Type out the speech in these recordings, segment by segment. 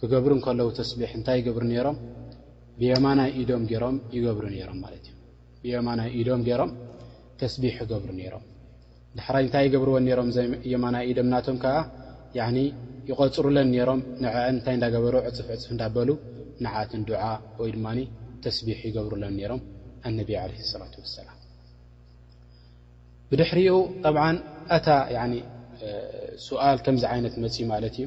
ክገብሩ እንከለዉ ተስቢሕ እንታይ ይገብሩ ነይሮም? ብየማናይ ኢዶም ገይሮም ይገብሩ ነይሮም ማለት እዩ። ብየማናይ ኢዶም ገይሮም ተስቢሕ ይገብሩ ነይሮም። ዳሕራይ እንታይ ይገብርወን ነይሮም? ዘ የማናይ ኢዶም ናቶም ከኣ ያኒ ይቐጽሩለን ነይሮም። ንዐአን እንታይ እንዳገበሩ ዕጽፍ ዕጽፍ እንዳበሉ ንዓኣትን ዱዓ ወይ ድማ ተስቢሕ ይገብሩለን ነይሮም ኣነቢ ዓለይሂ ሰላቱ ወሰላም። ብድሕሪኡ ጠብዓን ኣታ ያኒ ሱኣል ከምዚ ዓይነት መጺኡ ማለት እዩ።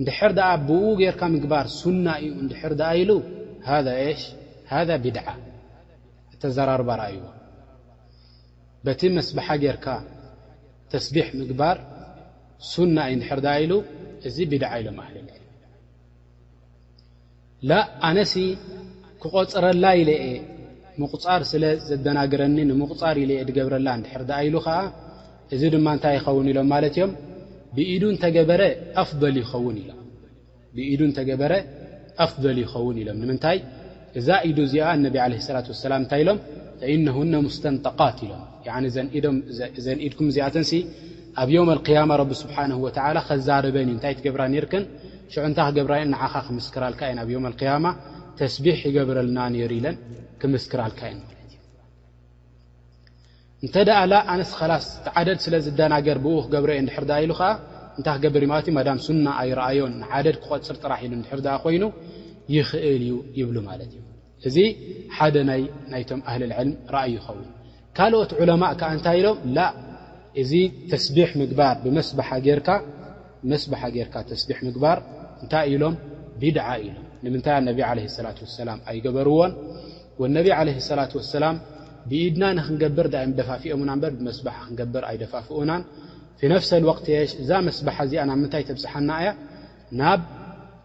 እንድሕር ደኣ ብኡ ጌርካ ምግባር ሱና እዩ እንድሕር ደኣ ኢሉ ሃዛ ኤሽ ሃዛ ቢድዓ ኣተዘራርባ ረኣይዋ በቲ መስብሓ ጌርካ ተስቢሕ ምግባር ሱና እዩ እንድሕር ደኣ ኢሉ እዚ ቢድዓ ኢሎም ኣህልል ዒልም። ላእ ኣነሲ ክቆጽረላ ኢለ እየ ምቁጻር ስለ ዘደናግረኒ ንምቁጻር ኢለ እየ ድገብረላ እንድሕር ደኣ ኢሉ ከኣ እዚ ድማ እንታይ ይኸውን ኢሎም ማለት እዮም ብኢዱ እንተገበረ ኣፍበል ይኸውን ኢሎም ብኢዱ እንተገበረ ኣፍበል ይኸውን ኢሎም ንምንታይ እዛ ኢዱ እዚኣ እነቢ ዓለይሂ ሰላት ወሰላም እንታይ ኢሎም ፈኢነሁነ ሙስተንጠቃት ኢሎም ያኒ እዘን ኢዶም እዘን ኢድኩም እዚኣተንሲ ኣብ የውም ኣልቅያማ ረቢ ስብሓነሁ ወተዓላ ከዛርበን እዩ እንታይ ትገብራ ነይርክን ሽዑ እንታይ ክገብራ እየን ንዓኻ ክምስክራልካ እየን ኣብ ዮመል ቅያማ ተስቢሕ ይገብረልና ነይሩ ኢለን ክምስክራልካ እየን ማለት እዩ እንተ ደኣ ላእ ኣነስ ኸላስ ትዓደድ ስለ ዝደናገር ብኡ ክገብረ እየ እንድሕር ደኣ ኢሉ ኸዓ እንታይ ክገብር እዩ ማለት እዩ ማዳም ሱና ኣይረኣዮን ንዓደድ ክቖፅር ጥራሕ ኢሉ እንድሕር ደኣ ኮይኑ ይኽእል እዩ ይብሉ ማለት እዩ እዚ ሓደ ናይ ናይቶም ኣህለል ዕልም ራእይ ይኸውን። ካልኦት ዑለማእ ከኣ እንታይ ኢሎም ላእ እዚ ተስቢሕ ምግባር ብመስበሓ ጌርካ መስበሓ ጌርካ ተስቢሕ ምግባር እንታይ ኢሎም ቢድዓ ኢሎም ንምንታይ ኣነቢ ዓለይሂ ሰላቱ ወሰላም ኣይገበርዎን ወነቢ ዓለይሂ ሰላቱ ወሰላም ብኢድና ንኽንገብር ድኣ እዮም ደፋፊኦምና እምበር ብመስበሓ ክንገብር ኣይደፋፍኡናን ፊ ነፍሰል ወቅት የሽ እዛ መስበሓ እዚኣ ናብ ምንታይ ተብጽሓና እያ ናብ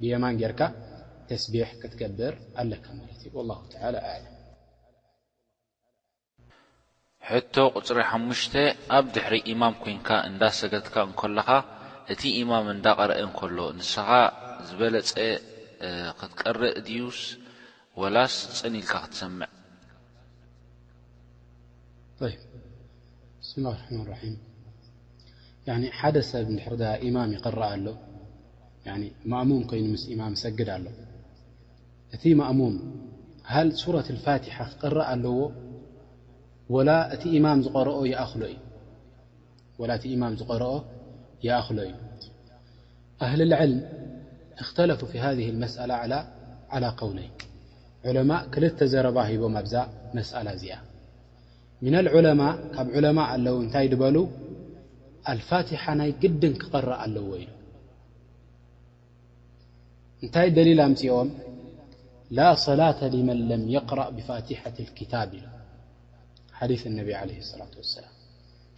ብየማን ጌርካ ተስቢሕ ክትገብር ኣለካ ማለት እዩ ወላሁ ተዓላ ኣዕለም። ሕቶ ቁጽሪ ሓሙሽተ ኣብ ድሕሪ ኢማም ኮንካ እንዳ ሰገድካ እንከለኻ እቲ ኢማም እንዳ ቀረኤ እንከሎ ንስኻ ዝበለጸ ክትቀርእ ድዩስ ወላስ ጽን ኢልካ ክትሰምዕ? ጠይብ ብስምላህ ራሕማን ራሒም ያኒ ሓደ ሰብ እንድሕር ዳኣ ኢማም ይቅረእ ኣሎ ያኒ ማእሙም ኮይኑ ምስ ኢማም ይሰግድ ኣሎ እቲ ማእሙም ሃል ሱረት ኣልፋቲሓ ክቅረእ ኣለዎ ወላ እቲ ኢማም ዝቀረኦ ይኣኽሎ እዩ ወላ እቲ ኢማም ዝቐረኦ ይኣኽሎ እዩ ማለት እዩ። ኣህል ልዕልም እኽተለፉ ፊ ሃዚህ ልመስኣላ ዓላ ቀውለይን ዑለማእ ክልተ ዘረባ ሂቦም ኣብዛ መስኣላ እዚኣ። ምና ልዑለማእ ካብ ዑለማእ ኣለዉ እንታይ ድበሉ ኣልፋቲሓ ናይ ግድን ክቐረእ ኣለዎ ኢሎም። እንታይ ደሊል ኣምጺኦም ላ ሰላተ ሊመን ለም የቅራእ ብፋቲሐት ልክታብ ኢሎም ሓዲስ ነቢ ዓለይሂ ሰላት ወሰላም።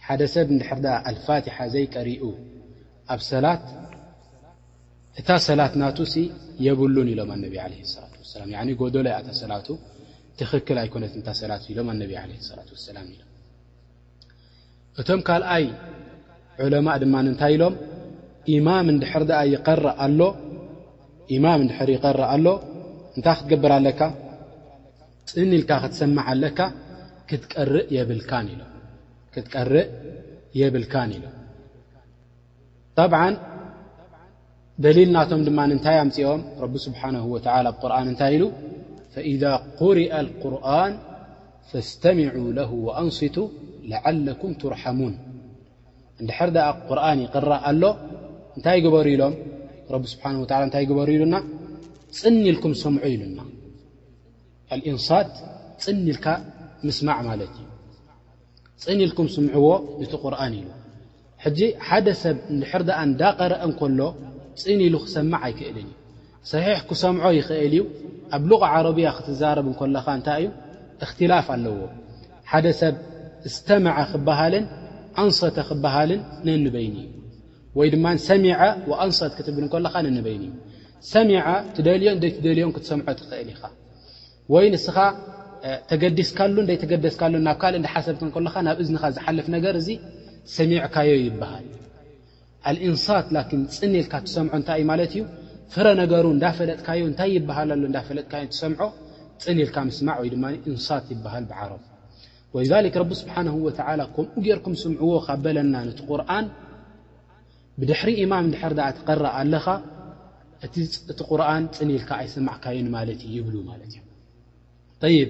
ሓደ ሰብ እንድሕር ድኣ ኣልፋቲሓ ዘይቀሪኡ ኣብ ሰላት እታ ሰላት ናቱ ሲ የብሉን ኢሎም ኣነቢ ዓለ ሰላት ወሰላም ያኒ ጎዶሎ እያ እታ ሰላቱ ትኽክል ኣይኮነት እንታ ሰላት ኢሎም ኣነቢ ዓለ ሰላት ወሰላም ኢሎም እቶም ካልኣይ ዑለማእ ድማ እንታይ ኢሎም ኢማም እንድሕር ድኣ ይቀረእ ኣሎ ኢማም እንድሕር ይቀረእ ኣሎ እንታይ ክትገብር ኣለካ ጽን ኢልካ ክትሰምዕ ኣለካ ክትቀርእ የብልካን ኢሎም ክትቀርእ የብልካን ኢሎም ጠብዓን ደሊል ናቶም ድማ እንታይ ኣምፅኦም ረቢ ስብሓንሁ ወተላ ኣብ ቁርን እንታይ ኢሉ ፈኢዛ ቁርኣ ልቁርን ፈስተሚዑ ለሁ ወኣንስቱ ለዓለኩም ትርሓሙን እንድሕር ደኣ ቁርን ይቕረእ ኣሎ እንታይ ግበሩ ኢሎም ረቢ ስብሓን ወላ እንታይ ግበሩ ኢሉና ፅኒ ኢልኩም ሰምዑ ኢሉና ኣልእንሳት ፅን ኢልካ ምስማዕ ማለት እዩ ፅን ኢልኩም ስምዕዎ ንቲ ቁርን ኢሉ ሕጂ ሓደ ሰብ እንድሕር ኣ እንዳቀረአ እንከሎ ፅን ኢሉ ክሰምዕ ኣይክእልን እዩ ሰሒሕ ክሰምዖ ይኽእል እዩ ኣብ ሉቃ ዓረብያ ክትዛረብ እንከለካ እንታይ እዩ እክትላፍ ኣለዎ ሓደ ሰብ እስተመዐ ክበሃልን ኣንሰተ ክበሃልን ነንበይኑ እዩ ወይ ድማ ሰሚዐ ኣንሰት ክትብል ከለካ ነንበይኑ እዩ ሰሚዓ ትደልዮን ዘይትደልዮን ክትሰምዖ ትኽእል ኢኻ ወይ ንስኻ ተገዲስካሉን ዘይተገደስካሉን ናብ ካልእ እንዳሓሰብክ እንከሎኻ ናብ እዝንኻ ዝሓልፍ ነገር እዚ ሰሚዕካዮ ይበሃል። ኣልኢንሳት ላኪን ጽን ኢልካ ትሰምዖ እንታይ እዩ ማለት እዩ ፍረ ነገሩ እንዳፈለጥካዮ እንታይ ይበሃል ኣሎ እንዳፈለጥካዮ ትሰምዖ ጽን ኢልካ ምስማዕ ወይ ድማ ኢንሳት ይበሃል ብዓረብ ወሊዛሊክ ረቢ ስብሓነሁ ወተዓላ ከምኡ ጌርኩም ስምዕዎ ካብ በለና ነቲ ቁርኣን ብድሕሪ ኢማም እንድሕር ድኣ ትቀርእ ኣለኻ እቲ እቲ ቁርኣን ጽን ኢልካ ኣይሰማዕካዮን ማለት እዩ ይብሉ ማለት እዮም ጠይብ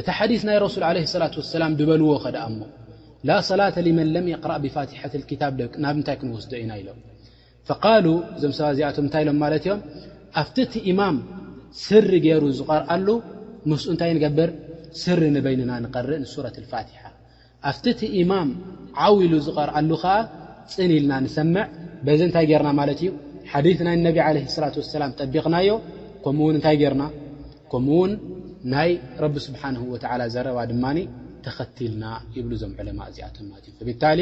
እቲ ሓዲስ ናይ ረሱል ዓለ ሰላት ወሰላም ድበልዎ ኸድኣ እሞ ላ ሰላተ ሊመን ለም የቅራእ ብፋትሐት ልክታብ ደ ናብ እንታይ ክንወስዶ ኢና ኢሎም ፈቃሉ እዞም ሰባ እዚኣቶም እንታይ ኢሎም ማለት እዮም ኣብቲ እቲ ኢማም ስሪ ገይሩ ዝቐርኣሉ ምስኡ እንታይ ንገብር ስሪ ንበይንና ንቐርእ ንሱረት ልፋትሓ ኣብቲ እቲ ኢማም ዓው ኢሉ ዝቐርኣሉ ከኣ ጽን ኢልና ንሰምዕ። በዚ እንታይ ጌርና ማለት እዩ? ሓዲስ ናይ ነቢ ዓለይሂ ሰላቱ ወሰላም ጠቢቕናዮ። ከምኡ'ውን እንታይ ጌርና? ከምኡ'ውን ናይ ረቢ ስብሓነሁ ወተዓላ ዘረባ ድማ ተኸቲልና ይብሉ እዞም ዑለማእ እዚኣቶም ማለት እዮም። ፈቢታሊ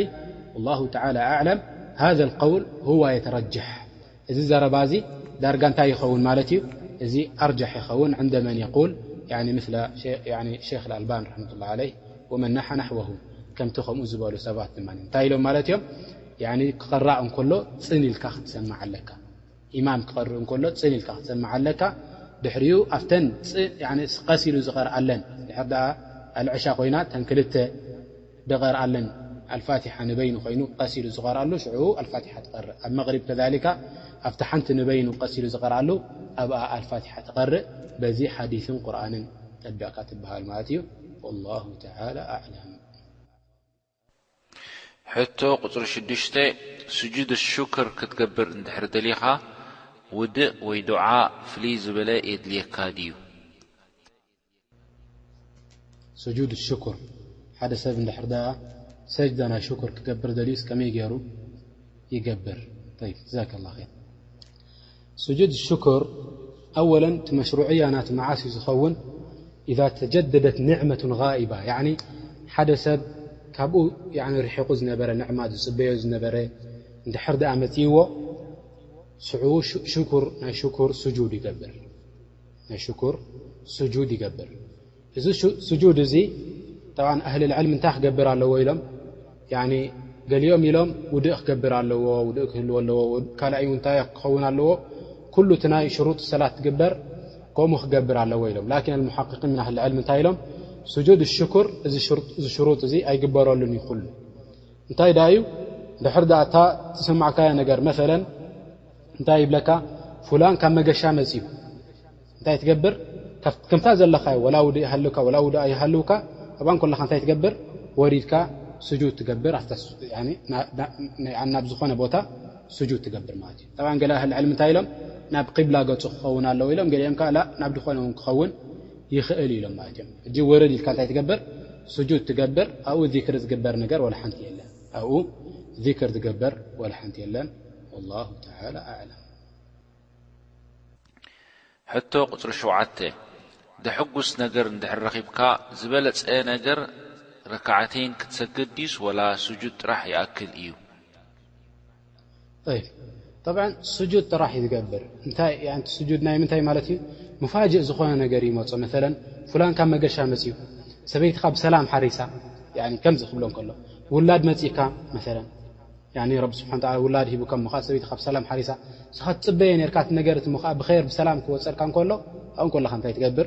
ወላሁ ተዓላ ኣዕለም ሃዘል ቀውል ሁዋ የተረጀሕ። እዚ ዘረባ እዚ ዳርጋ እንታይ ይኸውን ማለት እዩ እዚ ኣርጃሕ ይኸውን ዕንደ መን የቁል ያኒ ምስለ ሸኽ ኣልኣልባን ራሕመቱላህ ዓለይህ ወመን ናሓ ናሕወሁ ከምቲ ከምኡ ዝበሉ ሰባት ድማ እንታይ ኢሎም ማለት እዮም ያኒ ክቕራእ እንከሎ ጽን ኢልካ ክትሰማዕ ኣለካ ኢማም ክቐርእ እንከሎ ጽን ኢልካ ክትሰማዕ ኣለካ ድሕሪኡ ኣብተን ቀስ ኢሉ ዝቐርኣለን ድሕር ድኣ ኣልዕሻ ኮይና ተን ክልተ ድቐርኣለን ኣልፋቲሓ ንበይኑ ኮይኑ ቐስ ኢሉ ዝቐርኣሉ ሽዑ ኣልፋቲሓ ትቐርእ ኣብ መቕሪብ ከዛሊካ ኣብታ ሓንቲ ንበይኑ ቐስ ኢሉ ዝቐርኣሉ ኣብኣ ኣልፋቲሓ ትቐርእ በዚ ሓዲስን ቁርኣንን ጠቢቕካ ትብሃል ማለት እዩ ወላሁ ተዓላ ኣዕለም። ሕቶ ቁጽሪ ሽዱሽተ፣ ስጁድ ሹክር ክትገብር እንድሕር ደሊኻ ውድእ ወይ ዱዓ ፍልይ ዝበለ የድልየካ ድዩ? ሱጁድ ሹክር፣ ሓደ ሰብ እንድሕር ደኣ ሰጅዳ ናይ ሹክር ክገብር ደልዩስ ከመይ ገይሩ ይገብር? ጠይብ ጀዛከላ ኸይር። ሱጁድ ሹክር ኣወለን እቲ መሽሩዕያ ናቱ መዓስ እዩ ዝኸውን? ኢዛ ተጀደደት ኒዕመቱን ጋኢባ ያዕኒ ሓደ ሰብ ካብኡ ርሒቑ ዝነበረ ንዕማ ዝጽበዮ ዝነበረ እንድሕር ደኣ መጺእዎ ሽዑ ሹክር ናይ ሹክር ሱጁድ ይገብር። ናይ ሽኩር ሱጁድ ይገብር እዚ ሱጁድ እዚ ጠብዓን ኣህልልዕልሚ እንታይ ክገብር ኣለዎ ኢሎም ያኒ ገሊኦም ኢሎም ውድእ ክገብር ኣለዎ ውድእ ክህልዎ ኣለዎ ካልኣይ እውን እንታይ ክኸውን ኣለዎ ኩሉ እቲ ናይ ሽሩጥ ሰላት ትግበር ከምኡ ክገብር ኣለዎ ኢሎም ላኪን ኣልሙሓቂቂ ምን ኣህልልዕልሚ እንታይ ኢሎም ሱጁድ ሽኩር እዚ ሽሩጥ እዚ ኣይግበረሉን እዩ ኩሉ እንታይ ደኣ እዩ ድሕር ደኣ እታ ትስማዕካያ ነገር መሰለን እንታይ ይብለካ ፉላን ካብ መገሻ መጺኡ እንታይ ትገብር ከምታ ዘለኻዮ ወላ ውዱእ ይሃልካ ወላ ውዱእ ኣይሃልውካ ኣብኣ እንከለኻ እንታይ ትገብር ወሪድካ ስጁድ ትገብር ናብ ዝኾነ ቦታ ስጁድ ትገብር ማለት እዩ ጠብዓ ገለ ኣህሊ ዕልሚ እንታይ ኢሎም ናብ ቂብላ ገጹ ክኸውን ኣለዎ ኢሎም ገሊኦም ካላ ናብ ዝኾነ እውን ክኸውን ይኽእል ኢሎም ማለት እዮም ሕጂ ወርድ ኢልካ እንታይ ትገብር ስጁድ ትገብር ኣብኡ ዚክሪ ዝግበር ነገር ወላ ሓንቲ የለን ኣብኡ ዚክር ዝገበር ዋላ ሓንቲ የለን ወላሁ ተዓላ ኣዕለም። ሕቶ ቁጽሪ ሸውዓተ፣ ደሕጉስ ነገር እንድሕር ረኺብካ ዝበለጸ ነገር ረካዓተይን ክትሰግድ ድዩስ ወላ ሱጁድ ጥራሕ ይኣክል ኢዩ? ጠብዓ ስጁድ ጥራሕ እዩ ዝገብር እንታይ ኣንቲ ስጁድ ናይ ምንታይ ማለት እዩ ሙፋጅእ ዝኾነ ነገር ይመፆ መለ ፍላን ካብ መገሻ መፅኡ ሰበይትኻ ብሰላም ሓሪሳ ከምዚ ክብሎ ከሎ ውላድ መፅካ መ ረቢ ስብሓ ውላድ ሂቡ ከ ሰበይትኻ ብሰላም ሓሪሳ ስኻ ትፅበየ ነርካ ነገር ሞ ብር ብሰላም ክወፀልካ ከሎ ካብኡ ከለካ እንታይ ትገብር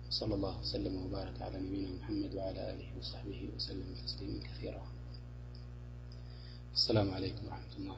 وصلى الله وسلم وبارك على نبينا محمد وعلى آله وصحبه وسلم تسليما كثيرا السلام عليكم رحمة الله